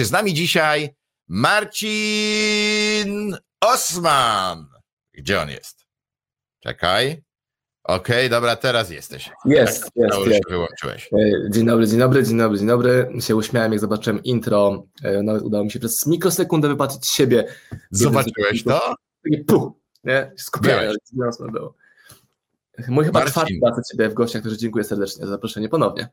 Z nami dzisiaj Marcin Osman. Gdzie on jest? Czekaj. Okej, okay, dobra, teraz jesteś. Jest, tak, jest, jest. wyłączyłeś. E, dzień dobry, dzień dobry, dzień dobry, dzień dobry. Się uśmiałem, jak zobaczyłem intro. E, nawet udało mi się przez mikrosekundę wypatrzeć siebie. Zobaczyłeś to? Takie puh, nie? Skupiałem, ale było. Mój chyba Marcin. czwarty raz Ciebie w gościach, którzy dziękuję serdecznie za zaproszenie ponownie.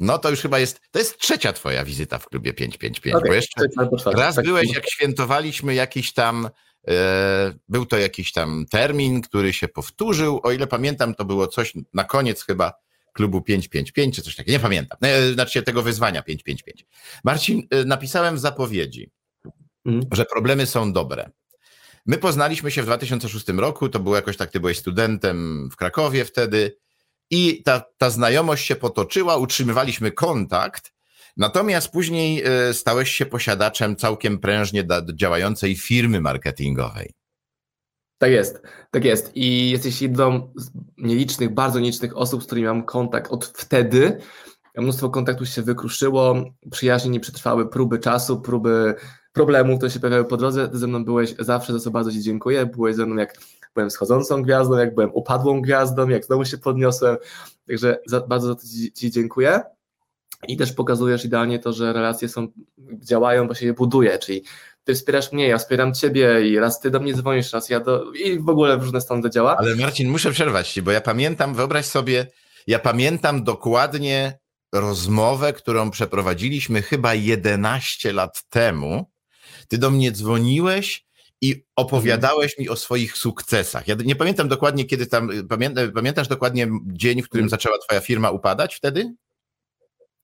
No to już chyba jest, to jest trzecia twoja wizyta w klubie 555, okay, bo jeszcze raz byłeś, jak świętowaliśmy jakiś tam, e, był to jakiś tam termin, który się powtórzył, o ile pamiętam, to było coś na koniec chyba klubu 555, czy coś takiego, nie pamiętam, e, znaczy tego wyzwania 555. Marcin, e, napisałem w zapowiedzi, mm. że problemy są dobre. My poznaliśmy się w 2006 roku, to było jakoś tak, ty byłeś studentem w Krakowie wtedy, i ta, ta znajomość się potoczyła, utrzymywaliśmy kontakt, natomiast później e, stałeś się posiadaczem całkiem prężnie działającej firmy marketingowej. Tak jest, tak jest. I jesteś jedną z nielicznych, bardzo nielicznych osób, z którymi mam kontakt od wtedy. Mnóstwo kontaktów się wykruszyło, przyjaźnie nie przetrwały próby czasu, próby problemów, które się pojawiały po drodze. Ze mną byłeś zawsze, za co bardzo Ci dziękuję. Byłeś ze mną jak byłem schodzącą gwiazdą, jak byłem upadłą gwiazdą, jak znowu się podniosłem. Także za, bardzo za to ci, ci dziękuję. I też pokazujesz idealnie to, że relacje są, działają, bo się je buduje, czyli ty wspierasz mnie, ja wspieram ciebie i raz ty do mnie dzwonisz, raz ja do... i w ogóle w różne strony to działa. Ale Marcin, muszę przerwać ci, bo ja pamiętam, wyobraź sobie, ja pamiętam dokładnie rozmowę, którą przeprowadziliśmy chyba 11 lat temu. Ty do mnie dzwoniłeś i opowiadałeś mi o swoich sukcesach. Ja nie pamiętam dokładnie, kiedy tam, pamiętasz dokładnie dzień, w którym zaczęła twoja firma upadać wtedy?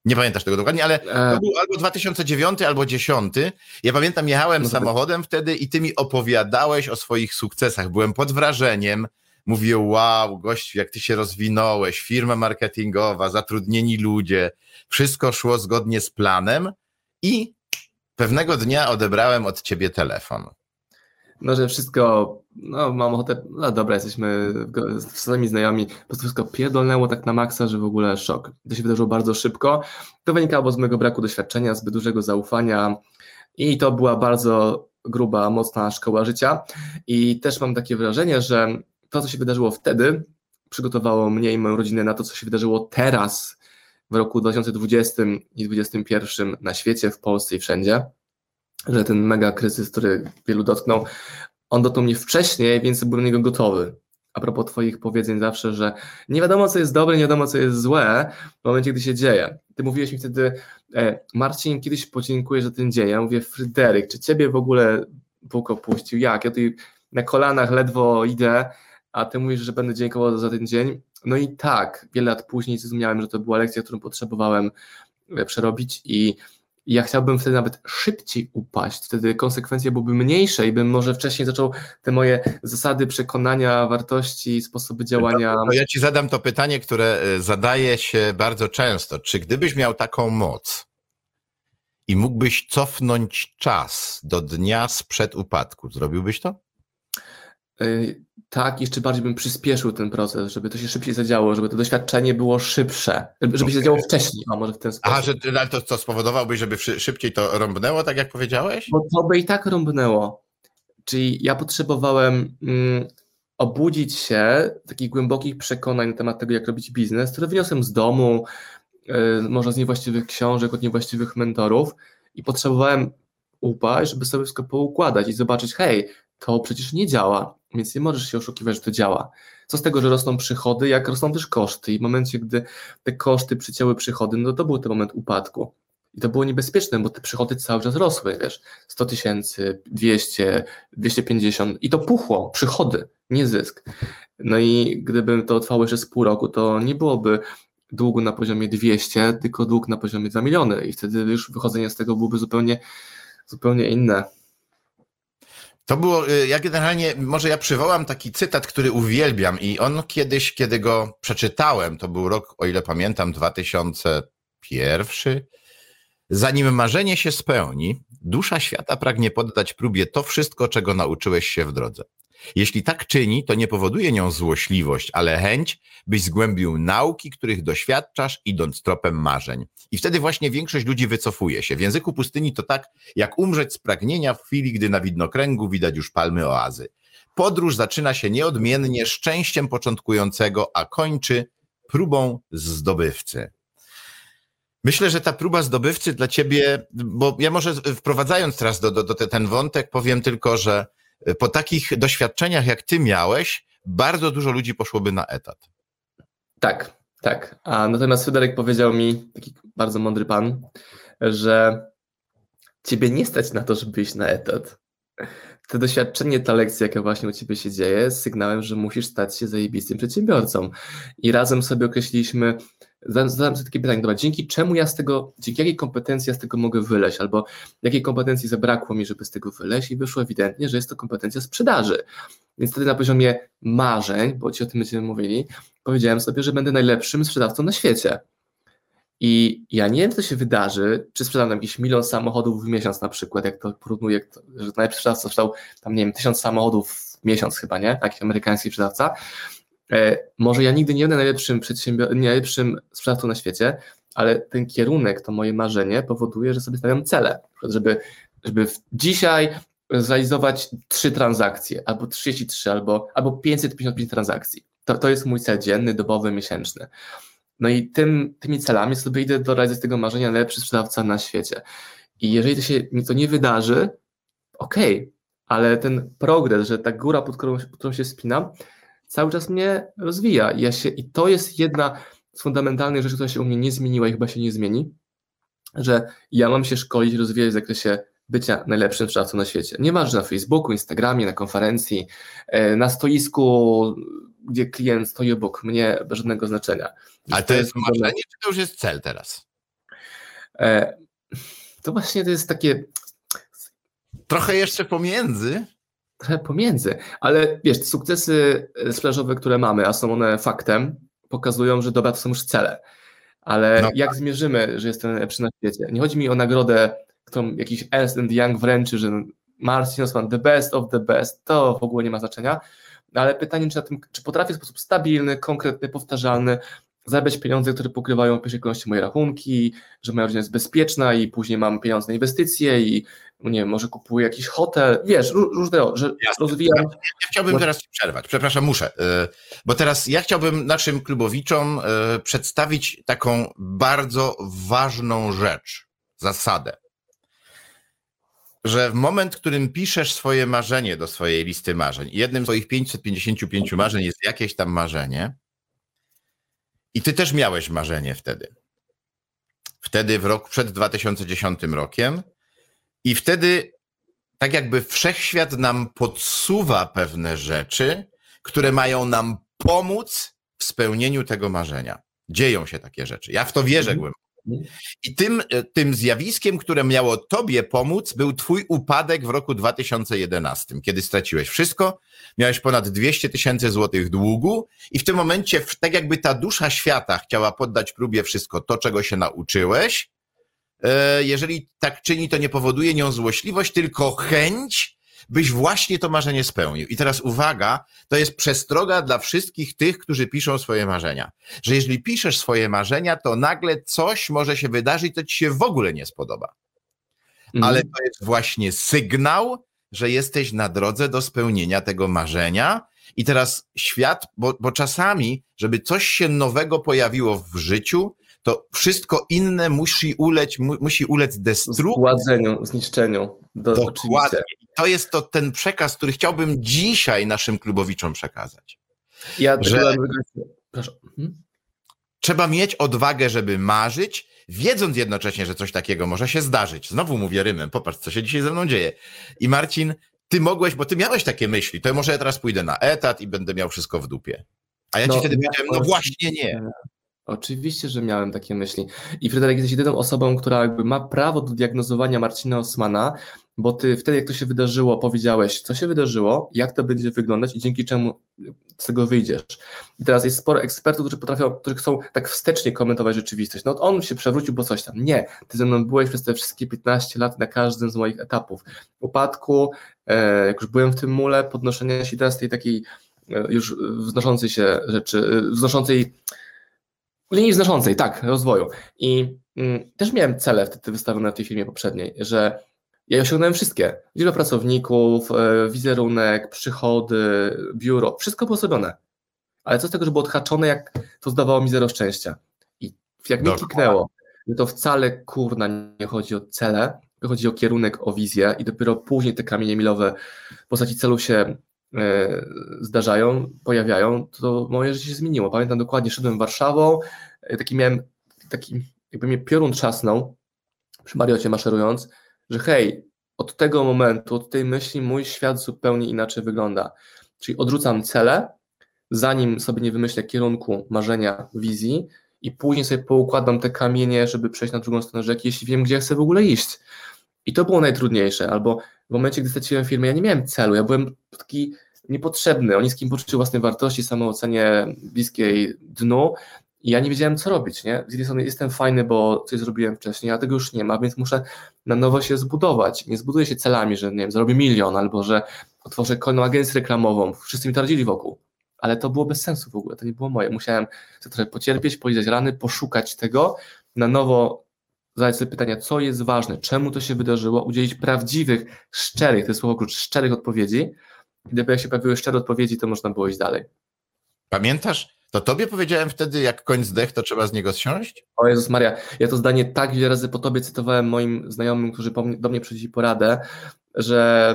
Nie pamiętasz tego dokładnie, ale to był albo 2009, albo 2010. Ja pamiętam, jechałem no samochodem wtedy i ty mi opowiadałeś o swoich sukcesach. Byłem pod wrażeniem. Mówię, wow, gościu, jak ty się rozwinąłeś, firma marketingowa, zatrudnieni ludzie, wszystko szło zgodnie z planem i pewnego dnia odebrałem od ciebie telefon no, że wszystko, no mam ochotę, no dobra, jesteśmy z samymi znajomi, po prostu wszystko pierdolnęło tak na maksa, że w ogóle szok. To się wydarzyło bardzo szybko. To wynikało z mojego braku doświadczenia, zbyt dużego zaufania i to była bardzo gruba, mocna szkoła życia i też mam takie wrażenie, że to, co się wydarzyło wtedy, przygotowało mnie i moją rodzinę na to, co się wydarzyło teraz w roku 2020 i 2021 na świecie, w Polsce i wszędzie że ten mega kryzys, który wielu dotknął, on dotknął mnie wcześniej, więc byłem do niego gotowy. A propos Twoich powiedzeń zawsze, że nie wiadomo, co jest dobre, nie wiadomo, co jest złe w momencie, gdy się dzieje. Ty mówiłeś mi wtedy, e, Marcin, kiedyś podziękuję za ten dzień. Ja mówię, Fryderyk, czy Ciebie w ogóle Bóg opuścił? Jak? Ja tutaj na kolanach ledwo idę, a Ty mówisz, że będę dziękował za ten dzień. No i tak, wiele lat później zrozumiałem, że to była lekcja, którą potrzebowałem e, przerobić i i ja chciałbym wtedy nawet szybciej upaść, wtedy konsekwencje byłyby mniejsze i bym może wcześniej zaczął te moje zasady, przekonania, wartości, sposoby działania. To ja ci zadam to pytanie, które e, zadaje się bardzo często. Czy gdybyś miał taką moc i mógłbyś cofnąć czas do dnia sprzed upadku, zrobiłbyś to? Y, tak, jeszcze bardziej bym przyspieszył ten proces, żeby to się szybciej zadziało, żeby to doświadczenie było szybsze, żeby okay. się zadziało wcześniej, a może w ten sposób. A, że ale to co spowodowałbyś, żeby szybciej to rąbnęło, tak jak powiedziałeś? Bo to by i tak rąbnęło. Czyli ja potrzebowałem mm, obudzić się takich głębokich przekonań na temat tego, jak robić biznes, które wyniosłem z domu, y, może z niewłaściwych książek, od niewłaściwych mentorów i potrzebowałem upaść, żeby sobie wszystko poukładać i zobaczyć, hej, to przecież nie działa, więc nie możesz się oszukiwać, że to działa. Co z tego, że rosną przychody, jak rosną też koszty i w momencie, gdy te koszty przycięły przychody, no to był ten moment upadku. I to było niebezpieczne, bo te przychody cały czas rosły, wiesz, 100 tysięcy, 200, 250 i to puchło, przychody, nie zysk. No i gdyby to trwało jeszcze z pół roku, to nie byłoby długu na poziomie 200, tylko dług na poziomie 2 miliony i wtedy już wychodzenie z tego byłoby zupełnie, zupełnie inne. To było, y, ja generalnie, może ja przywołam taki cytat, który uwielbiam i on kiedyś, kiedy go przeczytałem, to był rok, o ile pamiętam, 2001. Zanim marzenie się spełni, dusza świata pragnie poddać próbie to wszystko, czego nauczyłeś się w drodze. Jeśli tak czyni, to nie powoduje nią złośliwość, ale chęć, byś zgłębił nauki, których doświadczasz, idąc tropem marzeń. I wtedy właśnie większość ludzi wycofuje się. W języku pustyni to tak, jak umrzeć z pragnienia w chwili, gdy na widnokręgu widać już palmy oazy. Podróż zaczyna się nieodmiennie szczęściem początkującego, a kończy próbą zdobywcy. Myślę, że ta próba zdobywcy dla ciebie, bo ja może wprowadzając teraz do, do, do ten wątek, powiem tylko, że po takich doświadczeniach, jak ty miałeś, bardzo dużo ludzi poszłoby na etat. Tak, tak. A natomiast Fryderyk powiedział mi, taki bardzo mądry pan, że ciebie nie stać na to, żeby iść na etat. To doświadczenie, ta lekcja, jaka właśnie u ciebie się dzieje, jest sygnałem, że musisz stać się zajebistym przedsiębiorcą. I razem sobie określiliśmy, zadałem sobie takie pytanie, dobra, dzięki czemu ja z tego, dzięki jakiej kompetencji ja z tego mogę wyleźć, albo jakiej kompetencji zabrakło mi, żeby z tego wyleźć i wyszło ewidentnie, że jest to kompetencja sprzedaży. Więc wtedy na poziomie marzeń, bo ci o tym będziemy mówili, powiedziałem sobie, że będę najlepszym sprzedawcą na świecie. I ja nie wiem, co się wydarzy, czy sprzedam jakiś milion samochodów w miesiąc na przykład, jak to porównuję, że najlepszy sprzedawca sprzedał tam, nie wiem, tysiąc samochodów w miesiąc chyba, nie? Taki amerykański sprzedawca. E, może ja nigdy nie będę najlepszym, najlepszym sprzedawcą na świecie, ale ten kierunek, to moje marzenie powoduje, że sobie stawiam cele, żeby, żeby dzisiaj zrealizować trzy transakcje, albo 33, albo, albo 555 transakcji. To, to jest mój cel dzienny, dobowy, miesięczny. No i tym, tymi celami sobie idę do realizacji tego marzenia najlepszy sprzedawca na świecie. I jeżeli to się to nie wydarzy, okej, okay, ale ten progres, że ta góra, pod którą, pod którą się spinam, cały czas mnie rozwija. I, ja się, I to jest jedna z fundamentalnych rzeczy, która się u mnie nie zmieniła i chyba się nie zmieni, że ja mam się szkolić, rozwijać w zakresie bycia najlepszym sprzedawcą na świecie. Nieważne na Facebooku, Instagramie, na konferencji, e, na stoisku, gdzie klient stoi obok mnie, bez żadnego znaczenia. Ale to jest marzenie, czy to już jest cel teraz? E, to właśnie to jest takie... Trochę jeszcze pomiędzy. Trochę pomiędzy, ale wiesz, sukcesy sprzedażowe, które mamy, a są one faktem, pokazują, że dobra, to są już cele. Ale no. jak tak. zmierzymy, że jestem najlepszy na świecie? Nie chodzi mi o nagrodę którą jakiś Ernst Young wręczy, że Marcin Osman the best of the best, to w ogóle nie ma znaczenia, ale pytanie, czy, tym, czy potrafię w sposób stabilny, konkretny, powtarzalny zarabiać pieniądze, które pokrywają w pierwszej kolejności moje rachunki, że moja rodzina jest bezpieczna i później mam pieniądze na inwestycje i nie wiem, może kupuję jakiś hotel, wiesz, różne, że Jasne. rozwijam. Ja, chciałbym teraz przerwać, przepraszam, muszę, y, bo teraz ja chciałbym naszym klubowiczom y, przedstawić taką bardzo ważną rzecz, zasadę że w moment, w którym piszesz swoje marzenie do swojej listy marzeń, jednym z swoich 555 marzeń jest jakieś tam marzenie, i ty też miałeś marzenie wtedy. Wtedy w rok przed 2010 rokiem, i wtedy tak jakby wszechświat nam podsuwa pewne rzeczy, które mają nam pomóc w spełnieniu tego marzenia. Dzieją się takie rzeczy. Ja w to wierzę mhm. głęboko. I tym, e, tym zjawiskiem, które miało tobie pomóc, był twój upadek w roku 2011, kiedy straciłeś wszystko, miałeś ponad 200 tysięcy złotych długu i w tym momencie, tak jakby ta dusza świata chciała poddać próbie wszystko to, czego się nauczyłeś, e, jeżeli tak czyni, to nie powoduje nią złośliwość, tylko chęć byś właśnie to marzenie spełnił. I teraz uwaga, to jest przestroga dla wszystkich tych, którzy piszą swoje marzenia. Że jeżeli piszesz swoje marzenia, to nagle coś może się wydarzyć, co ci się w ogóle nie spodoba. Mhm. Ale to jest właśnie sygnał, że jesteś na drodze do spełnienia tego marzenia. I teraz świat, bo, bo czasami, żeby coś się nowego pojawiło w życiu, to wszystko inne musi ulec, mu, musi ulec destrukcji. Zgładzeniu, zniszczeniu. Do, Dokładnie. To jest to ten przekaz, który chciałbym dzisiaj naszym klubowiczom przekazać. Ja że Proszę. Mhm. Trzeba mieć odwagę, żeby marzyć, wiedząc jednocześnie, że coś takiego może się zdarzyć. Znowu mówię rymem, popatrz, co się dzisiaj ze mną dzieje. I Marcin, ty mogłeś, bo ty miałeś takie myśli, to może ja teraz pójdę na etat i będę miał wszystko w dupie. A ja no, ci wtedy powiedziałem, no właśnie nie. Oczywiście, że miałem takie myśli. I Fryderyk jesteś jedyną osobą, która jakby ma prawo do diagnozowania Marcina Osmana, bo ty wtedy, jak to się wydarzyło, powiedziałeś, co się wydarzyło, jak to będzie wyglądać i dzięki czemu z tego wyjdziesz. I teraz jest sporo ekspertów, którzy potrafią, którzy chcą tak wstecznie komentować rzeczywistość. No on się przewrócił, bo coś tam. Nie, ty ze mną byłeś przez te wszystkie 15 lat na każdym z moich etapów. Upadku, e, jak już byłem w tym mule, podnoszenia się teraz tej takiej e, już wznoszącej się rzeczy, e, wznoszącej linii wznoszącej, tak, rozwoju. I mm, też miałem cele wtedy wystawione w tej filmie poprzedniej, że ja osiągnąłem wszystkie. Liczbę pracowników, e, wizerunek, przychody, biuro, wszystko było zrobione. Ale co z tego, że było odhaczone, jak to zdawało mi zero szczęścia. I jak mi kliknęło, że to wcale kurna nie chodzi o cele, tylko chodzi o kierunek, o wizję i dopiero później te kamienie milowe w postaci celu się zdarzają, pojawiają, to moje życie się zmieniło. Pamiętam dokładnie, szedłem Warszawą, e, taki miałem, taki jakby mnie piorun trzasnął przy Mariocie maszerując, że hej, od tego momentu, od tej myśli mój świat zupełnie inaczej wygląda. Czyli odrzucam cele, zanim sobie nie wymyślę kierunku, marzenia, wizji i później sobie poukładam te kamienie, żeby przejść na drugą stronę rzeki, jeśli wiem, gdzie chcę w ogóle iść. I to było najtrudniejsze, albo w momencie, gdy straciłem firmę, ja nie miałem celu, ja byłem taki niepotrzebny, o niskim poczuciu własnej wartości, samoocenie bliskiej dnu i ja nie wiedziałem, co robić, nie? Z jednej strony jestem fajny, bo coś zrobiłem wcześniej, a tego już nie ma, więc muszę na nowo się zbudować. Nie zbuduję się celami, że nie wiem, zarobię milion, albo że otworzę kolejną agencję reklamową. Wszyscy mi to radzili wokół. Ale to było bez sensu w ogóle, to nie było moje. Musiałem trochę pocierpieć, polizać rany, poszukać tego, na nowo zadać sobie pytania, co jest ważne, czemu to się wydarzyło, udzielić prawdziwych, szczerych, to jest słowo klucz, szczerych odpowiedzi. Gdyby jak się pojawiły szczere odpowiedzi, to można było iść dalej. Pamiętasz, to tobie powiedziałem wtedy, jak koń zdech, to trzeba z niego zsiąść? O Jezus Maria, ja to zdanie tak wiele razy po tobie cytowałem moim znajomym, którzy do mnie przyszli poradę, że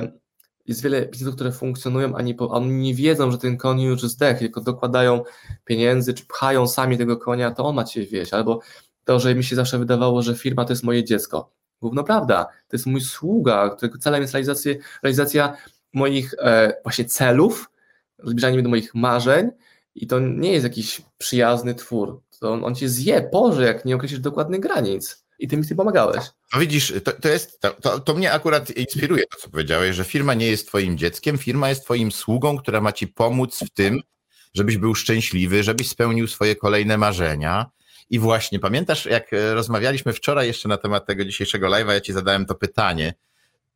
jest wiele biznesów, które funkcjonują, a, nie, a oni nie wiedzą, że ten koń już zdech, tylko dokładają pieniędzy, czy pchają sami tego konia, to on ma cię wieść, albo to, że mi się zawsze wydawało, że firma to jest moje dziecko. Główno prawda, to jest mój sługa, którego celem jest realizacja, realizacja moich e, właśnie celów, zbliżanie do moich marzeń, i to nie jest jakiś przyjazny twór. To on, on cię zje, porze, jak nie określisz dokładnych granic. I ty mi z tym pomagałeś. No widzisz, to, to jest, to, to, mnie akurat inspiruje to, co powiedziałeś, że firma nie jest twoim dzieckiem, firma jest twoim sługą, która ma ci pomóc w tym, żebyś był szczęśliwy, żebyś spełnił swoje kolejne marzenia. I właśnie, pamiętasz, jak e, rozmawialiśmy wczoraj jeszcze na temat tego dzisiejszego live'a, ja ci zadałem to pytanie,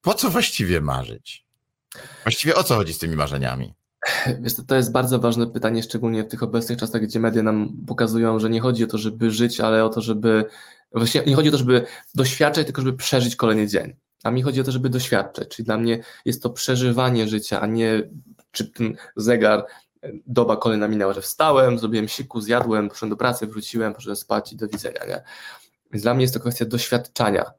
po co właściwie marzyć? Właściwie o co chodzi z tymi marzeniami? Wiesz, to, jest bardzo ważne pytanie, szczególnie w tych obecnych czasach, gdzie media nam pokazują, że nie chodzi o to, żeby żyć, ale o to, żeby. Właśnie nie chodzi o to, żeby doświadczać, tylko żeby przeżyć kolejny dzień. A mi chodzi o to, żeby doświadczać. Czyli dla mnie jest to przeżywanie życia, a nie czy ten zegar, doba kolejna minęła, że wstałem, zrobiłem siku, zjadłem, poszedłem do pracy, wróciłem, poszedłem spać i do widzenia. Nie? Więc dla mnie jest to kwestia doświadczania.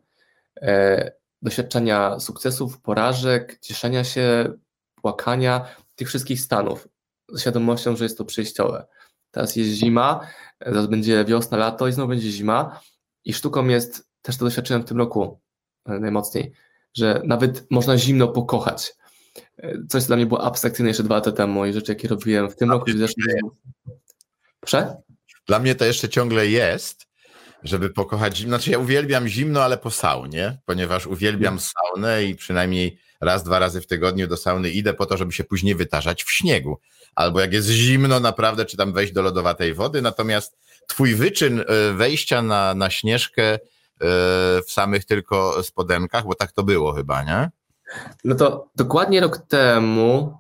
E, doświadczania sukcesów, porażek, cieszenia się, płakania, tych wszystkich stanów, z świadomością, że jest to przejściowe. Teraz jest zima, zaraz będzie wiosna, lato i znowu będzie zima. I sztuką jest, też to doświadczyłem w tym roku e, najmocniej, że nawet można zimno pokochać. E, coś, co dla mnie było abstrakcyjne jeszcze dwa lata temu i rzeczy, jakie robiłem w tym roku i w zeszłym roku. Proszę? Dla mnie to jeszcze ciągle jest, żeby pokochać zimno. Znaczy ja uwielbiam zimno, ale po saunie, ponieważ uwielbiam saunę i przynajmniej raz, dwa razy w tygodniu do sauny idę po to, żeby się później wytarzać w śniegu. Albo jak jest zimno naprawdę, czy tam wejść do lodowatej wody. Natomiast twój wyczyn e, wejścia na, na śnieżkę e, w samych tylko spodenkach, bo tak to było chyba, nie? No to dokładnie rok temu,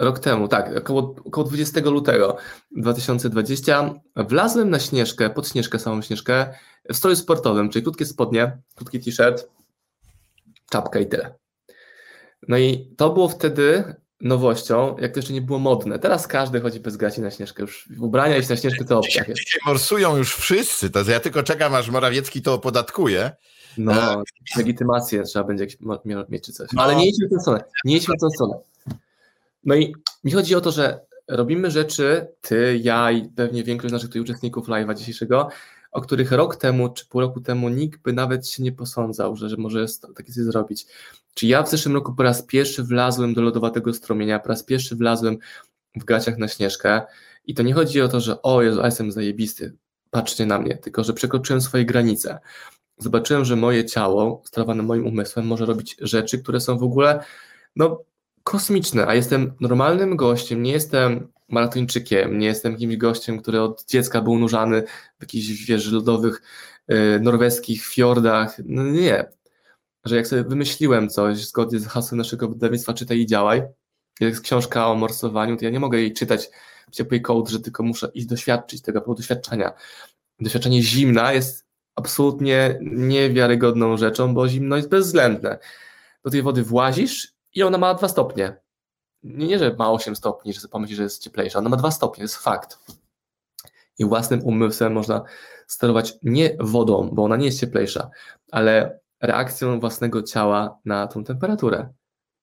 rok temu, tak, około, około 20 lutego 2020 wlazłem na śnieżkę, pod śnieżkę, samą śnieżkę, w stroju sportowym, czyli krótkie spodnie, krótki t-shirt, czapka i tyle. No i to było wtedy nowością, jak to jeszcze nie było modne. Teraz każdy chodzi bez gaci na śnieżkę. Już ubrania iść na śnieżkę to opcja. Dzisiaj, dzisiaj morsują już wszyscy, to ja tylko czekam, aż Morawiecki to opodatkuje. No, e... legitymację trzeba będzie mieć czy coś. No. Ale nie idźmy w tę stronę. Nie idźmy w tę stronę. No i mi chodzi o to, że robimy rzeczy, ty, ja i pewnie większość naszych tutaj uczestników live'a dzisiejszego, o których rok temu czy pół roku temu nikt by nawet się nie posądzał, że, że może takie coś zrobić. Czy ja w zeszłym roku po raz pierwszy wlazłem do lodowatego strumienia, po raz pierwszy wlazłem w gaciach na śnieżkę i to nie chodzi o to, że o Jezu, ja jestem zajebisty. patrzcie na mnie, tylko że przekroczyłem swoje granice. Zobaczyłem, że moje ciało, sterowane moim umysłem, może robić rzeczy, które są w ogóle no, kosmiczne, a jestem normalnym gościem, nie jestem maratończykiem, nie jestem jakimś gościem, który od dziecka był nurzany w jakichś, wiesz, lodowych, yy, norweskich fiordach. No nie. Że jak sobie wymyśliłem coś zgodnie z hasłem naszego wydawnictwa Czytaj i działaj, jest książka o morsowaniu, to ja nie mogę jej czytać w ciepłej że tylko muszę iść doświadczyć tego doświadczenia. Doświadczenie zimna jest absolutnie niewiarygodną rzeczą, bo zimno jest bezwzględne. Do tej wody włazisz i ona ma dwa stopnie. Nie, nie że ma 8 stopni, że pomyślisz, że jest cieplejsza. Ona ma dwa stopnie, to jest fakt. I własnym umysłem można sterować nie wodą, bo ona nie jest cieplejsza, ale reakcją własnego ciała na tą temperaturę.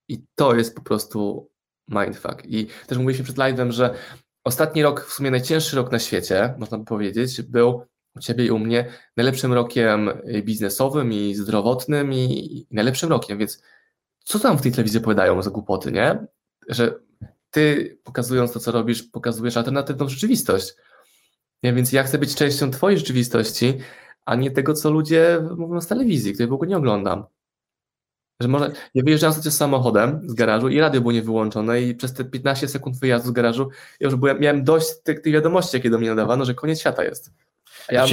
I to jest po prostu mindfuck. I też mówiliśmy przed live'em, że ostatni rok, w sumie najcięższy rok na świecie, można by powiedzieć, był u Ciebie i u mnie najlepszym rokiem biznesowym i zdrowotnym i najlepszym rokiem, więc co tam w tej telewizji opowiadają za głupoty, nie? Że Ty pokazując to, co robisz, pokazujesz alternatywną rzeczywistość. Nie? Więc ja chcę być częścią Twojej rzeczywistości, a nie tego, co ludzie mówią z telewizji, której w ogóle nie oglądam. Że może, ja wyjeżdżałem sobie samochodem z garażu i radio było niewyłączone i przez te 15 sekund wyjazdu z garażu ja już byłem, miałem dość tych, tych wiadomości, jakie do mnie nadawano, że koniec świata jest. Ja...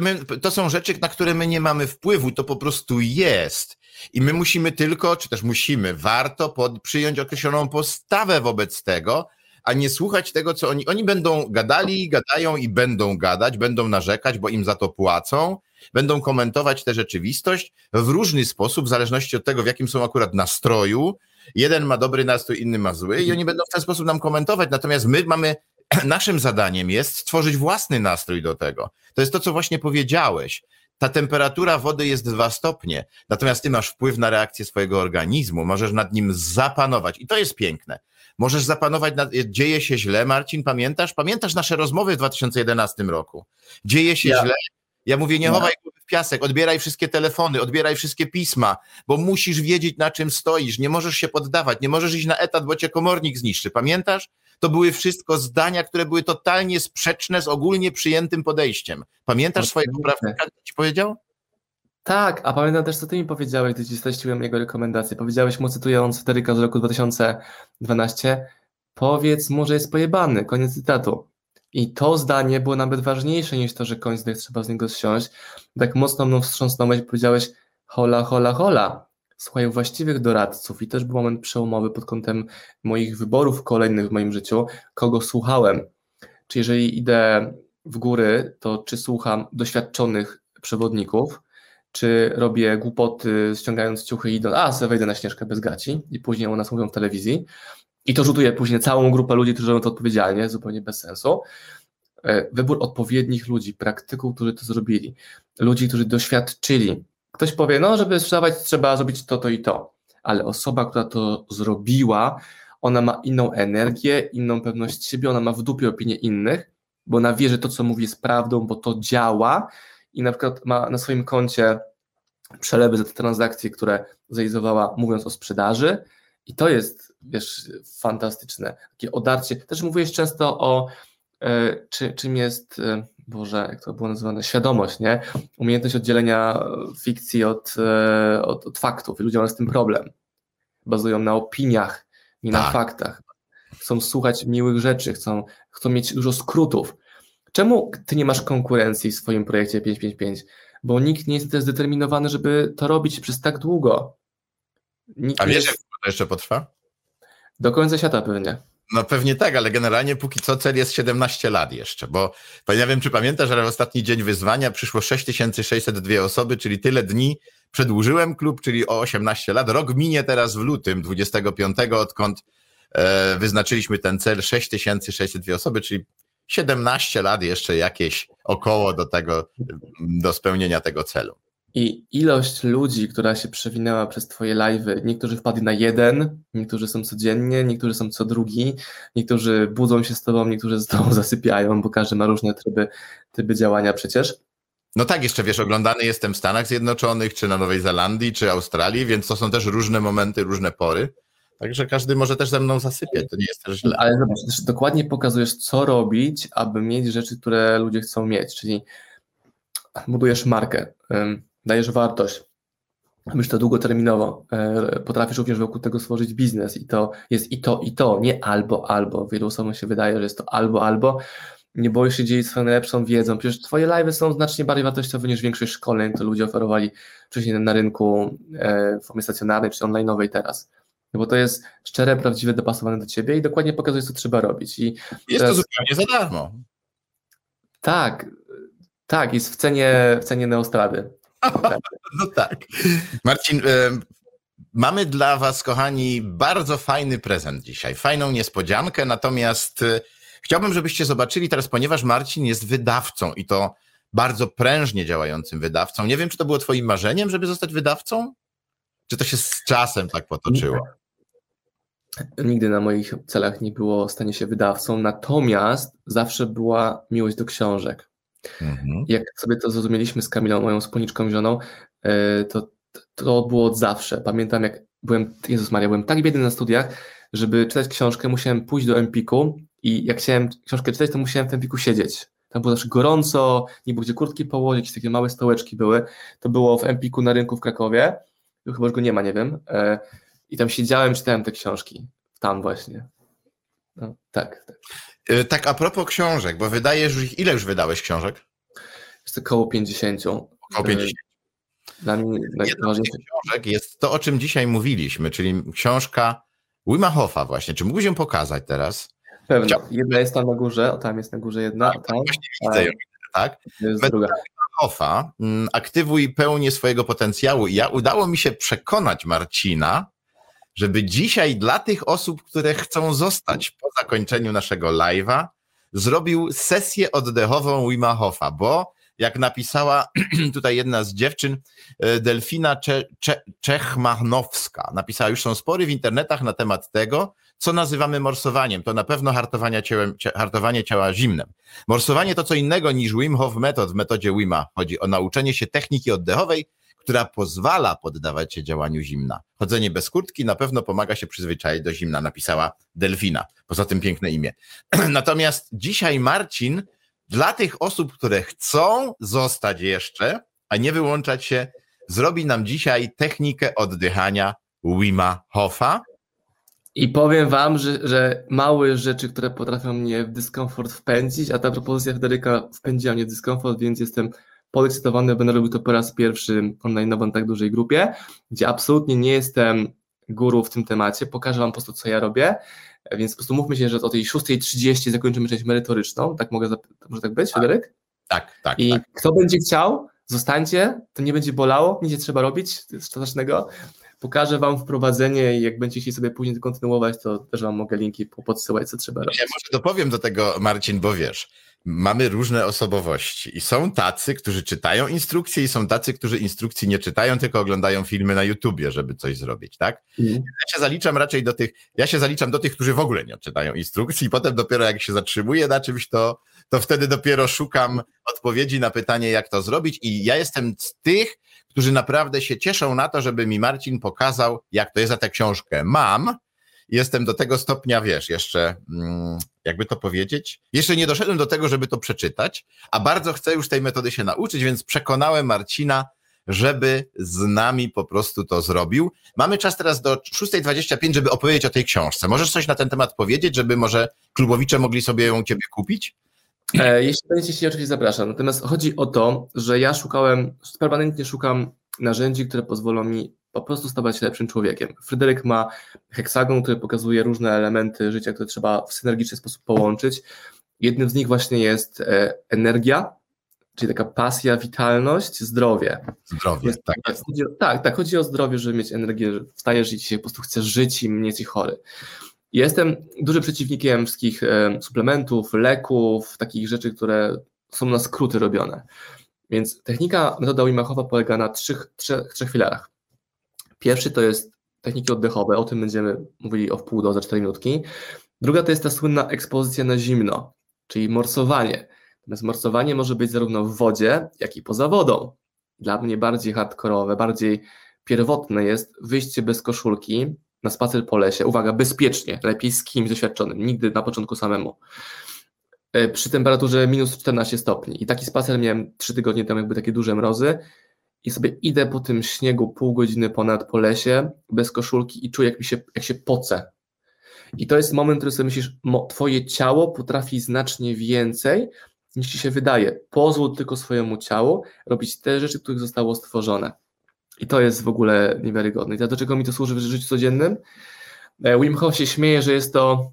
My, to są rzeczy, na które my nie mamy wpływu, to po prostu jest. I my musimy tylko, czy też musimy, warto pod, przyjąć określoną postawę wobec tego, a nie słuchać tego, co oni. Oni będą gadali, gadają i będą gadać, będą narzekać, bo im za to płacą, będą komentować tę rzeczywistość w różny sposób, w zależności od tego, w jakim są akurat nastroju. Jeden ma dobry nastrój, inny ma zły, i oni będą w ten sposób nam komentować. Natomiast my mamy naszym zadaniem jest stworzyć własny nastrój do tego. To jest to, co właśnie powiedziałeś. Ta temperatura wody jest dwa stopnie, natomiast ty masz wpływ na reakcję swojego organizmu, możesz nad nim zapanować i to jest piękne. Możesz zapanować nad, dzieje się źle, Marcin, pamiętasz? Pamiętasz nasze rozmowy w 2011 roku? Dzieje się ja. źle, ja mówię, nie chowaj głowy w piasek, odbieraj wszystkie telefony, odbieraj wszystkie pisma, bo musisz wiedzieć, na czym stoisz, nie możesz się poddawać, nie możesz iść na etat, bo cię komornik zniszczy. Pamiętasz? To były wszystko zdania, które były totalnie sprzeczne z ogólnie przyjętym podejściem. Pamiętasz swojego prawnika, co ci powiedział? Tak, a pamiętam też, co ty mi powiedziałeś, gdy ci streściłem jego rekomendacje. Powiedziałeś mu, cytując Federika z roku 2012, powiedz mu, że jest pojebany, koniec cytatu. I to zdanie było nawet ważniejsze niż to, że koń zdech trzeba z niego zsiąść. Tak mocno mną wstrząsnąłeś powiedziałeś hola, hola, hola. Słuchaj właściwych doradców i też był moment przełomowy pod kątem moich wyborów kolejnych w moim życiu, kogo słuchałem. Czy jeżeli idę w góry, to czy słucham doświadczonych przewodników, czy robię głupoty ściągając ciuchy i idąc, a, se wejdę na ścieżkę bez gaci i później o nas mówią w telewizji, i to rzutuje później całą grupę ludzi, którzy robią to odpowiedzialnie, zupełnie bez sensu. E, wybór odpowiednich ludzi, praktyków, którzy to zrobili, ludzi, którzy doświadczyli. Ktoś powie, no, żeby sprzedawać, trzeba zrobić to, to i to, ale osoba, która to zrobiła, ona ma inną energię, inną pewność siebie, ona ma w dupie opinię innych, bo ona wie, że to, co mówi, jest prawdą, bo to działa i na przykład ma na swoim koncie przelewy za te transakcje, które zrealizowała, mówiąc o sprzedaży, i to jest, wiesz, fantastyczne. Takie odarcie. Też mówiłeś często o e, czy, czym jest, e, Boże, jak to było nazywane, świadomość, nie? Umiejętność oddzielenia fikcji od, e, od, od faktów. I ludzie mają z tym problem. Bazują na opiniach, nie tak. na faktach. Chcą słuchać miłych rzeczy, chcą, chcą mieć dużo skrótów. Czemu ty nie masz konkurencji w swoim projekcie 555? Bo nikt nie jest zdeterminowany, żeby to robić przez tak długo. Nikt A wiesz, jest to jeszcze potrwa? Do końca świata pewnie. No pewnie tak, ale generalnie póki co cel jest 17 lat jeszcze, bo nie wiem, czy pamiętasz, ale w ostatni dzień wyzwania przyszło 6602 osoby, czyli tyle dni przedłużyłem klub, czyli o 18 lat. Rok minie teraz w lutym 25, odkąd e, wyznaczyliśmy ten cel 6602 osoby, czyli 17 lat jeszcze jakieś około do tego, do spełnienia tego celu. I ilość ludzi, która się przewinęła przez Twoje live'y, niektórzy wpadli na jeden, niektórzy są codziennie, niektórzy są co drugi, niektórzy budzą się z Tobą, niektórzy z Tobą zasypiają, bo każdy ma różne tryby, tryby działania przecież. No tak, jeszcze wiesz, oglądany jestem w Stanach Zjednoczonych, czy na Nowej Zelandii, czy Australii, więc to są też różne momenty, różne pory. Także każdy może też ze mną zasypiać, to nie jest też źle. Ale zobacz, też dokładnie pokazujesz, co robić, aby mieć rzeczy, które ludzie chcą mieć, czyli budujesz markę, dajesz wartość, Myślę to długoterminowo. E, potrafisz również wokół tego stworzyć biznes i to jest i to, i to, nie albo, albo. Wielu osobom się wydaje, że jest to albo, albo. Nie boisz się dzielić swoją najlepszą wiedzą. Przecież twoje live są znacznie bardziej wartościowe niż większość szkoleń, które ludzie oferowali wcześniej na rynku e, w formie stacjonarnej czy online'owej teraz. No bo to jest szczere, prawdziwe, dopasowane do ciebie i dokładnie pokazuje, co trzeba robić. I jest teraz... to zupełnie za darmo. Tak, tak, jest w cenie, w cenie Neostrady. No tak. Marcin, mamy dla Was, kochani, bardzo fajny prezent dzisiaj, fajną niespodziankę, natomiast e, chciałbym, żebyście zobaczyli teraz, ponieważ Marcin jest wydawcą i to bardzo prężnie działającym wydawcą. Nie wiem, czy to było Twoim marzeniem, żeby zostać wydawcą? Czy to się z czasem tak potoczyło? Nigdy na moich celach nie było stanie się wydawcą, natomiast zawsze była miłość do książek. Mhm. Jak sobie to zrozumieliśmy z Kamilą, moją wspólniczką żoną, e, to, to było od zawsze. Pamiętam, jak byłem, Jezus Maria, byłem tak biedny na studiach, żeby czytać książkę, musiałem pójść do Empiku i jak chciałem książkę czytać, to musiałem w Empiku siedzieć. Tam było zawsze gorąco, nie było gdzie kurtki położyć, takie małe stołeczki były. To było w Empiku na rynku w Krakowie. Chyba już go nie ma, nie wiem. E, I tam siedziałem, czytałem te książki. Tam właśnie. No, tak, tak. Y, tak a propos książek, bo wydajesz już, ile już wydałeś książek? Jest około 50. Około 50. Y, dla mnie najważniejsze książek jest to, o czym dzisiaj mówiliśmy, czyli książka Wima Hoffa właśnie. Czy mógłbyś ją pokazać teraz? Pewnie. Chciał... Jedna jest tam na górze, o tam jest na górze jedna. Tak, tam. Właśnie widzę ją, tak? Jest druga. Hoffa, mm, aktywuj pełnię swojego potencjału. I ja udało mi się przekonać Marcina, żeby dzisiaj dla tych osób, które chcą zostać po zakończeniu naszego live'a, zrobił sesję oddechową Wima Hofa, bo jak napisała tutaj jedna z dziewczyn, e, Delfina Cze Cze Czechmachnowska, napisała, już są spory w internetach na temat tego, co nazywamy morsowaniem. To na pewno hartowanie, hartowanie ciała zimnem. Morsowanie to co innego niż Wim Hof metod w metodzie Wima. Chodzi o nauczenie się techniki oddechowej, która pozwala poddawać się działaniu zimna. Chodzenie bez kurtki na pewno pomaga się przyzwyczaić do zimna, napisała Delfina. Poza tym piękne imię. Natomiast dzisiaj Marcin, dla tych osób, które chcą zostać jeszcze, a nie wyłączać się, zrobi nam dzisiaj technikę oddychania Wima Hofa. I powiem wam, że, że małe rzeczy, które potrafią mnie w dyskomfort wpędzić, a ta propozycja Federyka wpędziła mnie w dyskomfort, więc jestem podekscytowany, będę robił to po raz pierwszy online w tak dużej grupie, gdzie absolutnie nie jestem guru w tym temacie, pokażę Wam po prostu, co ja robię, więc po prostu mówmy się, że o tej 6.30 zakończymy część merytoryczną, tak mogę, może tak być, tak. Federyk? Tak, tak. I tak. kto będzie chciał, zostańcie, to nie będzie bolało, nic nie trzeba robić strasznego. Pokażę Wam wprowadzenie i jak będziecie sobie później kontynuować, to też Wam mogę linki podsyłać, co trzeba robić. Ja może dopowiem do tego, Marcin, bo wiesz, mamy różne osobowości i są tacy, którzy czytają instrukcje i są tacy, którzy instrukcji nie czytają, tylko oglądają filmy na YouTubie, żeby coś zrobić, tak? Mm. Ja się zaliczam raczej do tych, ja się zaliczam do tych, którzy w ogóle nie czytają instrukcji i potem dopiero jak się zatrzymuję na czymś, to, to wtedy dopiero szukam odpowiedzi na pytanie, jak to zrobić i ja jestem z tych, którzy naprawdę się cieszą na to, żeby mi Marcin pokazał, jak to jest za tę książkę. Mam, jestem do tego stopnia, wiesz, jeszcze, mm, jakby to powiedzieć, jeszcze nie doszedłem do tego, żeby to przeczytać, a bardzo chcę już tej metody się nauczyć, więc przekonałem Marcina, żeby z nami po prostu to zrobił. Mamy czas teraz do 6.25, żeby opowiedzieć o tej książce. Możesz coś na ten temat powiedzieć, żeby może klubowicze mogli sobie ją ciebie kupić? E, jeśli będziecie się oczywiście zapraszam. Natomiast chodzi o to, że ja szukałem, permanentnie szukam narzędzi, które pozwolą mi po prostu stawać się lepszym człowiekiem. Fryderyk ma heksagon, który pokazuje różne elementy życia, które trzeba w synergiczny sposób połączyć. Jednym z nich właśnie jest e, energia, czyli taka pasja, witalność, zdrowie. Zdrowie, jest, tak. Chodzi o, tak, tak, chodzi o zdrowie, żeby mieć energię, że wstajesz i dzisiaj po prostu chcesz żyć i nie jesteś chory. Jestem dużym przeciwnikiem wszystkich e, suplementów, leków, takich rzeczy, które są na skróty robione. Więc technika metoda Wim polega na trzech, trzech, trzech filarach. Pierwszy to jest techniki oddechowe, o tym będziemy mówili o wpół do za 4 minutki. Druga to jest ta słynna ekspozycja na zimno, czyli morsowanie. Natomiast morsowanie może być zarówno w wodzie, jak i poza wodą. Dla mnie bardziej hardkorowe, bardziej pierwotne jest wyjście bez koszulki na spacer po lesie, uwaga, bezpiecznie, lepiej z kimś doświadczonym, nigdy na początku samemu, e, przy temperaturze minus 14 stopni. I taki spacer miałem trzy tygodnie temu, jakby takie duże mrozy i sobie idę po tym śniegu pół godziny ponad po lesie, bez koszulki i czuję, jak, mi się, jak się poce. I to jest moment, który sobie myślisz, twoje ciało potrafi znacznie więcej, niż ci się wydaje. Pozwól tylko swojemu ciału robić te rzeczy, których zostało stworzone. I to jest w ogóle niewiarygodne. I do czego mi to służy w życiu codziennym? E, Wim Hof się śmieje, że jest to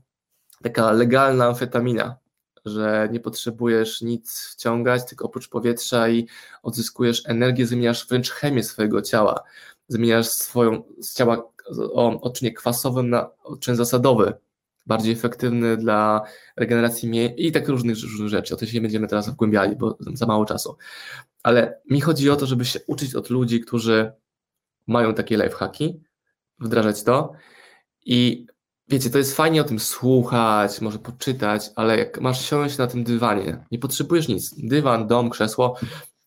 taka legalna amfetamina, że nie potrzebujesz nic wciągać, tylko oprócz powietrza i odzyskujesz energię, zmieniasz wręcz chemię swojego ciała, zmieniasz swoją z ciała o odczynie kwasowym na odczyn zasadowy, bardziej efektywny dla regeneracji mięśni i tak różnych, różnych rzeczy. O to się będziemy teraz wgłębiali, bo za mało czasu. Ale mi chodzi o to, żeby się uczyć od ludzi, którzy mają takie lifehacki, wdrażać to i wiecie, to jest fajnie o tym słuchać, może poczytać, ale jak masz siąść na tym dywanie, nie potrzebujesz nic, dywan, dom, krzesło,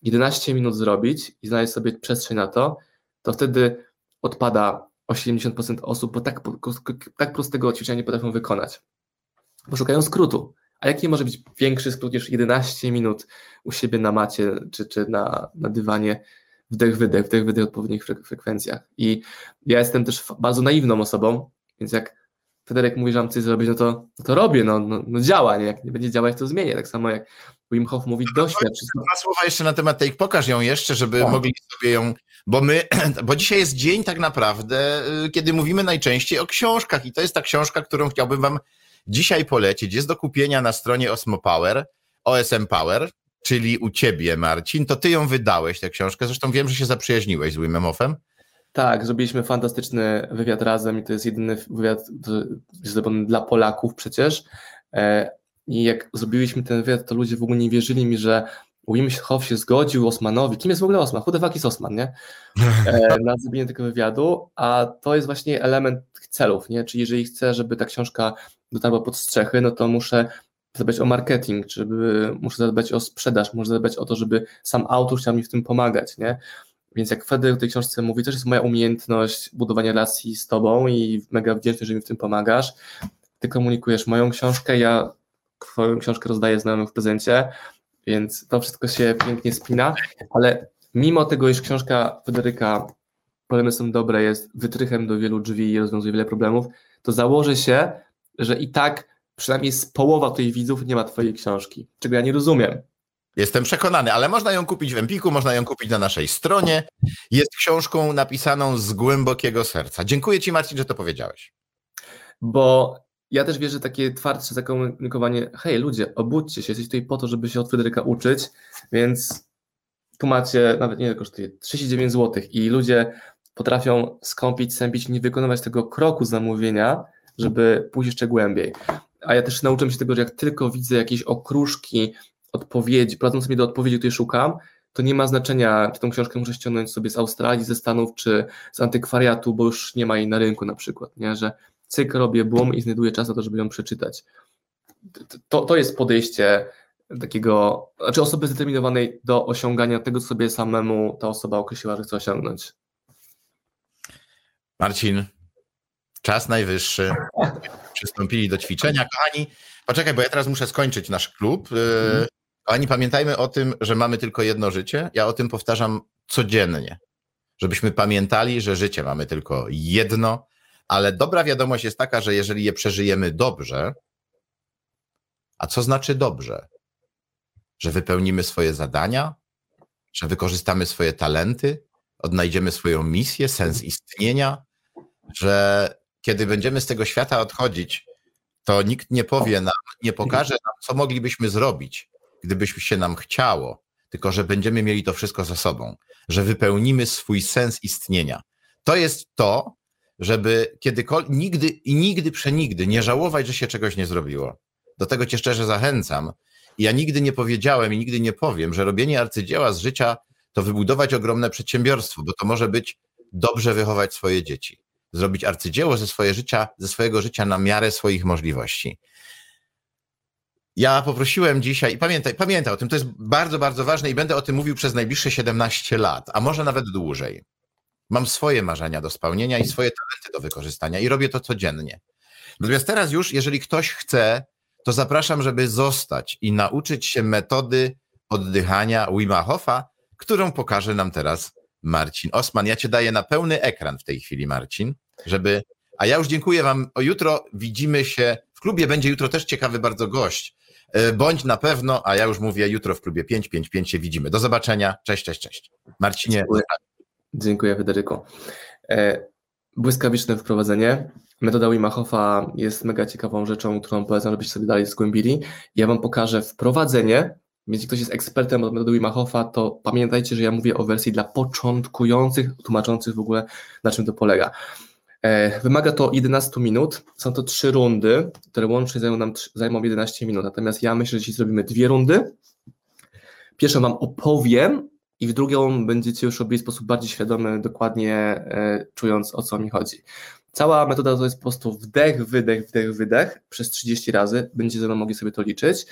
11 minut zrobić i znaleźć sobie przestrzeń na to, to wtedy odpada 80% osób, bo tak, tak prostego ćwiczenia nie potrafią wykonać, bo szukają skrótu. A jaki może być większy skrót niż 11 minut u siebie na macie czy, czy na, na dywanie, wdech, wydech, wdech, wydech w odpowiednich frekwencjach. I ja jestem też bardzo naiwną osobą, więc jak Federek mówi, że mam coś zrobić, no to, no to robię, no, no, no działa, nie? jak nie będzie działać, to zmienię. Tak samo jak Wim Hof mówi, doświadcz. Dwa słowa jeszcze na temat tej, pokaż ją jeszcze, żeby tak. mogli sobie ją, bo my, bo dzisiaj jest dzień tak naprawdę, y, kiedy mówimy najczęściej o książkach i to jest ta książka, którą chciałbym wam dzisiaj polecić. Jest do kupienia na stronie Osmo Power, OSM Power, czyli u ciebie, Marcin. To ty ją wydałeś, tę książkę. Zresztą wiem, że się zaprzyjaźniłeś z Wimem Hofem. Tak, zrobiliśmy fantastyczny wywiad razem i to jest jedyny wywiad zrobiony dla Polaków przecież. E, I jak zrobiliśmy ten wywiad, to ludzie w ogóle nie wierzyli mi, że Wim Hof się zgodził Osmanowi. Kim jest w ogóle Osman? Who the fuck is Osman, nie? E, na zrobienie tego wywiadu, a to jest właśnie element tych celów, nie? Czyli jeżeli chcę, żeby ta książka dotarła pod strzechy, no to muszę zadbać o marketing, żeby, muszę zadbać o sprzedaż, muszę zadbać o to, żeby sam autor chciał mi w tym pomagać, nie? Więc jak Fedy w tej książce mówi, to jest moja umiejętność budowania relacji z tobą i mega wdzięczny, że mi w tym pomagasz. Ty komunikujesz moją książkę, ja twoją książkę rozdaję znajomym w prezencie, więc to wszystko się pięknie spina, ale mimo tego, iż książka Federyka Problemy są dobre, jest wytrychem do wielu drzwi i rozwiązuje wiele problemów, to założę się, że i tak przynajmniej z połowa tych widzów nie ma twojej książki, czego ja nie rozumiem. Jestem przekonany, ale można ją kupić w Empiku, można ją kupić na naszej stronie. Jest książką napisaną z głębokiego serca. Dziękuję Ci, Marcin, że to powiedziałeś. Bo ja też wierzę takie twardsze zakomunikowanie, hej ludzie, obudźcie się, jesteś tutaj po to, żeby się od Fryderyka uczyć, więc tu macie, nawet nie kosztuje 39 zł i ludzie potrafią skąpić, sępić, nie wykonywać tego kroku zamówienia, żeby pójść jeszcze głębiej. A ja też nauczyłem się tego, że jak tylko widzę jakieś okruszki, odpowiedzi, prowadzące mnie do odpowiedzi, której szukam, to nie ma znaczenia, czy tą książkę muszę ściągnąć sobie z Australii, ze Stanów, czy z antykwariatu, bo już nie ma jej na rynku na przykład, nie? że cyk robię boom i znajduję czas na to, żeby ją przeczytać. To, to jest podejście takiego, znaczy osoby zdeterminowanej do osiągania tego, co sobie samemu ta osoba określiła, że chce osiągnąć. Marcin, czas najwyższy. Przystąpili do ćwiczenia. Kochani, poczekaj, bo ja teraz muszę skończyć nasz klub. Kochani, pamiętajmy o tym, że mamy tylko jedno życie. Ja o tym powtarzam codziennie, żebyśmy pamiętali, że życie mamy tylko jedno, ale dobra wiadomość jest taka, że jeżeli je przeżyjemy dobrze, a co znaczy dobrze? Że wypełnimy swoje zadania, że wykorzystamy swoje talenty, odnajdziemy swoją misję, sens istnienia, że kiedy będziemy z tego świata odchodzić, to nikt nie powie nam, nie pokaże nam, co moglibyśmy zrobić, gdybyśmy się nam chciało, tylko że będziemy mieli to wszystko za sobą, że wypełnimy swój sens istnienia. To jest to, żeby kiedykolwiek, nigdy i nigdy przenigdy nie żałować, że się czegoś nie zrobiło. Do tego cię szczerze zachęcam. Ja nigdy nie powiedziałem i nigdy nie powiem, że robienie arcydzieła z życia to wybudować ogromne przedsiębiorstwo, bo to może być dobrze wychować swoje dzieci zrobić arcydzieło ze, swoje życia, ze swojego życia na miarę swoich możliwości. Ja poprosiłem dzisiaj, i pamiętaj, pamiętaj o tym, to jest bardzo, bardzo ważne i będę o tym mówił przez najbliższe 17 lat, a może nawet dłużej. Mam swoje marzenia do spełnienia i swoje talenty do wykorzystania i robię to codziennie. Natomiast teraz już, jeżeli ktoś chce, to zapraszam, żeby zostać i nauczyć się metody oddychania Wima Hofa, którą pokaże nam teraz Marcin Osman. Ja cię daję na pełny ekran w tej chwili, Marcin, żeby. A ja już dziękuję Wam. O jutro widzimy się w klubie. Będzie jutro też ciekawy bardzo gość. E, bądź na pewno, a ja już mówię jutro w klubie 555 się widzimy. Do zobaczenia. Cześć, cześć, cześć. Marcinie. Dziękuję, dziękuję Federyko. E, błyskawiczne wprowadzenie. Metoda Wima Hofa jest mega ciekawą rzeczą, którą polecam, żebyście sobie dalej zgłębili. Ja Wam pokażę wprowadzenie, jeśli ktoś jest ekspertem od metody Wima Hofa, to pamiętajcie, że ja mówię o wersji dla początkujących, tłumaczących w ogóle na czym to polega. E, wymaga to 11 minut, są to trzy rundy, które łącznie zajmą nam zajmą 11 minut, natomiast ja myślę, że dzisiaj zrobimy dwie rundy. Pierwszą Wam opowiem i w drugą będziecie już robili w sposób bardziej świadomy, dokładnie e, czując o co mi chodzi. Cała metoda to jest po prostu wdech, wydech, wdech, wydech przez 30 razy, będziecie mogli sobie to liczyć.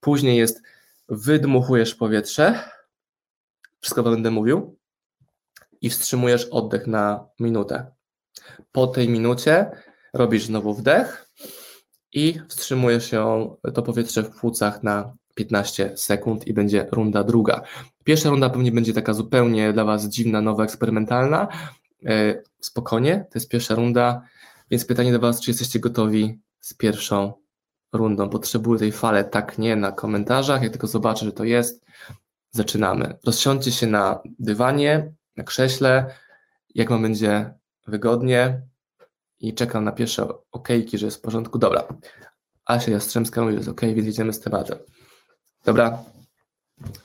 Później jest wydmuchujesz powietrze, wszystko będę mówił, i wstrzymujesz oddech na minutę. Po tej minucie robisz znowu wdech i wstrzymujesz się to powietrze w płucach na 15 sekund i będzie runda druga. Pierwsza runda pewnie będzie taka zupełnie dla Was dziwna, nowa, eksperymentalna. E, spokojnie, to jest pierwsza runda, więc pytanie do Was, czy jesteście gotowi z pierwszą rundą. Potrzebuję tej fale, tak nie na komentarzach. Jak tylko zobaczę, że to jest, zaczynamy. Rozsiądźcie się na dywanie, na krześle, jak Wam będzie wygodnie i czekam na pierwsze okejki, że jest w porządku. Dobra. Asia Jastrzębska mówi, że jest ok, więc jedziemy z tematem. Dobra,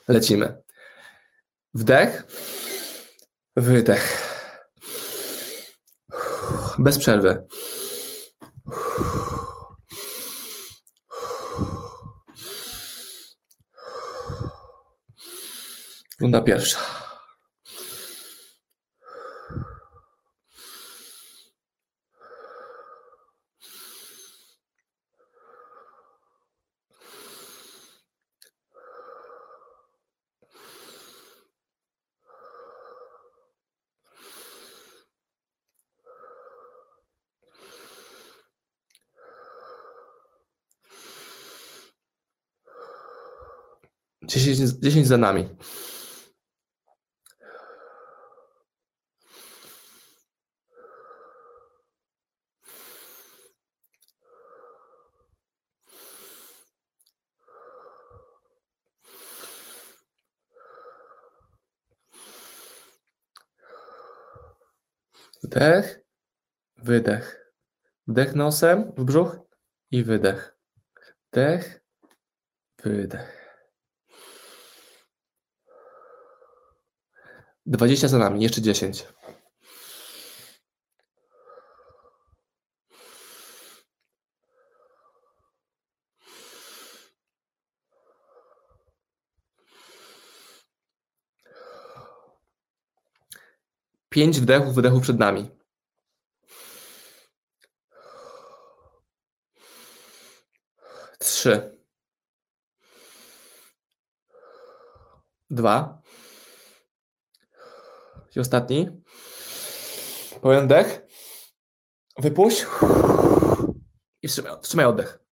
lecimy. Wdech, wydech. Bez przerwy. Runda pierwsza. Dziesięć, dziesięć za nami. Wdech, wydech. Wdech nosem w brzuch i wydech. Wdech, wydech. 20 za nami, jeszcze 10. Pięć wdechów, wydechów przed nami. Trzy. Dwa. I ostatni. Pełen dech. Wypuść. I wstrzymaj, wstrzymaj oddech.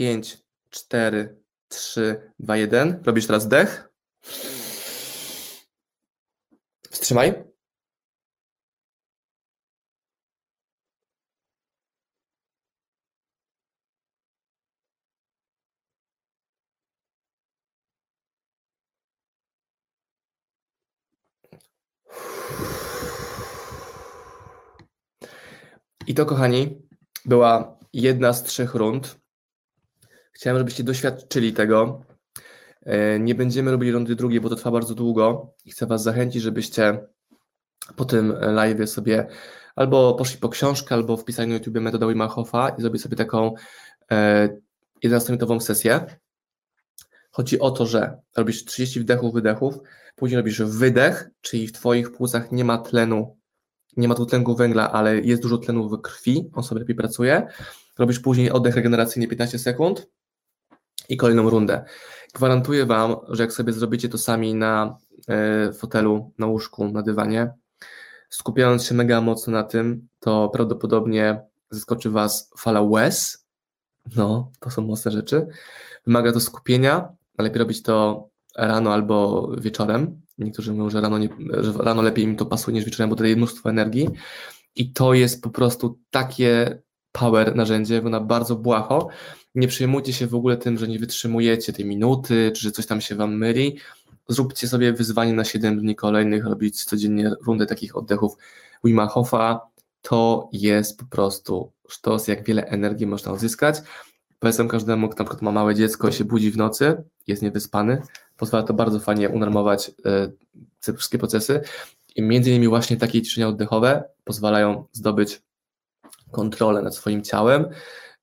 5, 4, 3, 2, 1. Robisz teraz dech. Wstrzymaj. I to, kochani, była jedna z trzech rund Chciałem, żebyście doświadczyli tego. E, nie będziemy robili rundy drugiej, bo to trwa bardzo długo i chcę Was zachęcić, żebyście po tym live sobie albo poszli po książkę, albo wpisali na YouTube metodę Wim Hofa i zrobili sobie taką e, 11-minutową sesję. Chodzi o to, że robisz 30 wdechów, wydechów, później robisz wydech, czyli w Twoich płucach nie ma tlenu, nie ma tu tlenku węgla, ale jest dużo tlenu w krwi, on sobie lepiej pracuje. Robisz później oddech regeneracyjny 15 sekund i kolejną rundę. Gwarantuję Wam, że jak sobie zrobicie to sami na e, fotelu, na łóżku, na dywanie, skupiając się mega mocno na tym, to prawdopodobnie zaskoczy Was fala łez. No, to są mocne rzeczy. Wymaga to skupienia, ale lepiej robić to rano albo wieczorem. Niektórzy mówią, że rano, nie, że rano lepiej im to pasuje niż wieczorem, bo daje mnóstwo energii. I to jest po prostu takie power narzędzie, wygląda bardzo błaho. Nie przejmujcie się w ogóle tym, że nie wytrzymujecie tej minuty, czy że coś tam się wam myli. Zróbcie sobie wyzwanie na 7 dni kolejnych, robić codziennie rundę takich oddechów Wima Hofa. To jest po prostu sztos, jak wiele energii można uzyskać. Polecam każdemu, kto na przykład ma małe dziecko i się budzi w nocy, jest niewyspany, pozwala to bardzo fajnie unormować e, te wszystkie procesy i między innymi właśnie takie ćwiczenia oddechowe pozwalają zdobyć kontrolę nad swoim ciałem,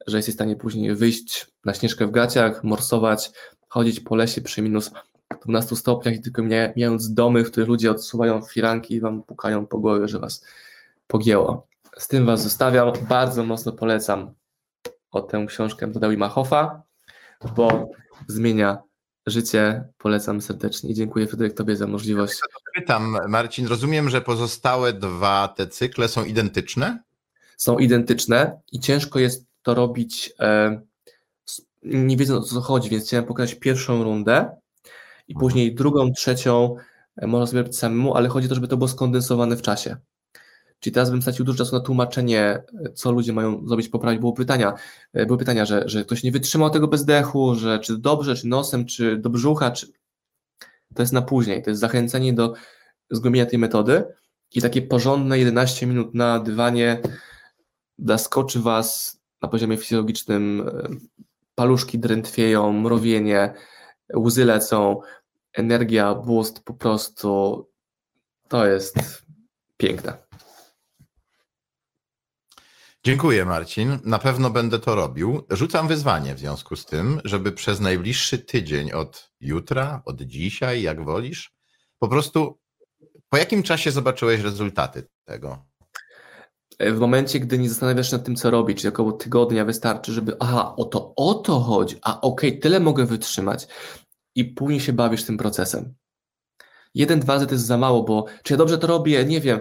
że jesteś w stanie później wyjść na śnieżkę w gaciach, morsować, chodzić po lesie przy minus 12 stopniach i tylko mijając domy, w których ludzie odsuwają firanki i wam pukają po głowie, że was pogięło. Z tym was zostawiam. Bardzo mocno polecam o tę książkę Tadeusz Machofa, bo zmienia życie. Polecam serdecznie i dziękuję Fryderyk Tobie za możliwość. Pytam, Marcin, rozumiem, że pozostałe dwa te cykle są identyczne? Są identyczne i ciężko jest to robić e, nie wiedząc o co chodzi, więc chciałem pokazać pierwszą rundę i mhm. później drugą, trzecią e, można sobie robić samemu, ale chodzi o to, żeby to było skondensowane w czasie. Czyli teraz bym stracił dużo czasu na tłumaczenie, co ludzie mają zrobić, poprawić. Było pytania, e, były pytania, że, że ktoś nie wytrzymał tego bezdechu, że czy dobrze, czy nosem, czy do brzucha, czy... To jest na później, to jest zachęcenie do zgłębienia tej metody i takie porządne 11 minut na dywanie zaskoczy Was na poziomie fizjologicznym, e, paluszki drętwieją, mrowienie, łzy lecą, energia, boost, po prostu to jest piękne. Dziękuję, Marcin. Na pewno będę to robił. Rzucam wyzwanie w związku z tym, żeby przez najbliższy tydzień od jutra, od dzisiaj, jak wolisz, po prostu po jakim czasie zobaczyłeś rezultaty tego? W momencie, gdy nie zastanawiasz się nad tym, co robić, czyli około tygodnia wystarczy, żeby aha, o to, o to chodzi, a okej, okay, tyle mogę wytrzymać i później się bawisz tym procesem. Jeden, dwa razy to jest za mało, bo czy ja dobrze to robię, nie wiem.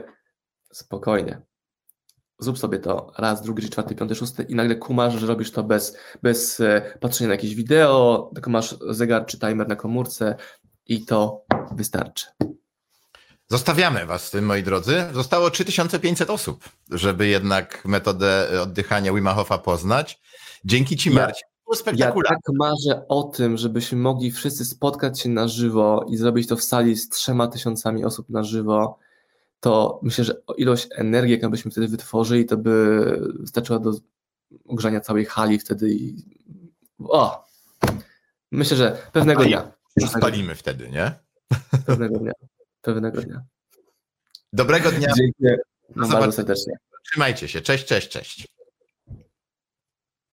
Spokojnie zrób sobie to raz, drugi, czwarty, piąty, szósty i nagle kumasz, że robisz to bez, bez e, patrzenia na jakieś wideo, tylko masz zegar czy timer na komórce i to wystarczy. Zostawiamy Was z tym, moi drodzy. Zostało 3500 osób, żeby jednak metodę oddychania Wim Hofa poznać. Dzięki Ci, Marcin. Ja tak marzę o tym, żebyśmy mogli wszyscy spotkać się na żywo i zrobić to w sali z trzema tysiącami osób na żywo to myślę, że ilość energii, jaką byśmy wtedy wytworzyli, to by wystarczyła do ogrzania całej hali wtedy i o! Myślę, że pewnego dnia. Spalimy wtedy, nie? Pewnego dnia. Pewnego dnia. Dobrego dnia. Dziękuję bardzo serdecznie. Trzymajcie się. Cześć, cześć, cześć.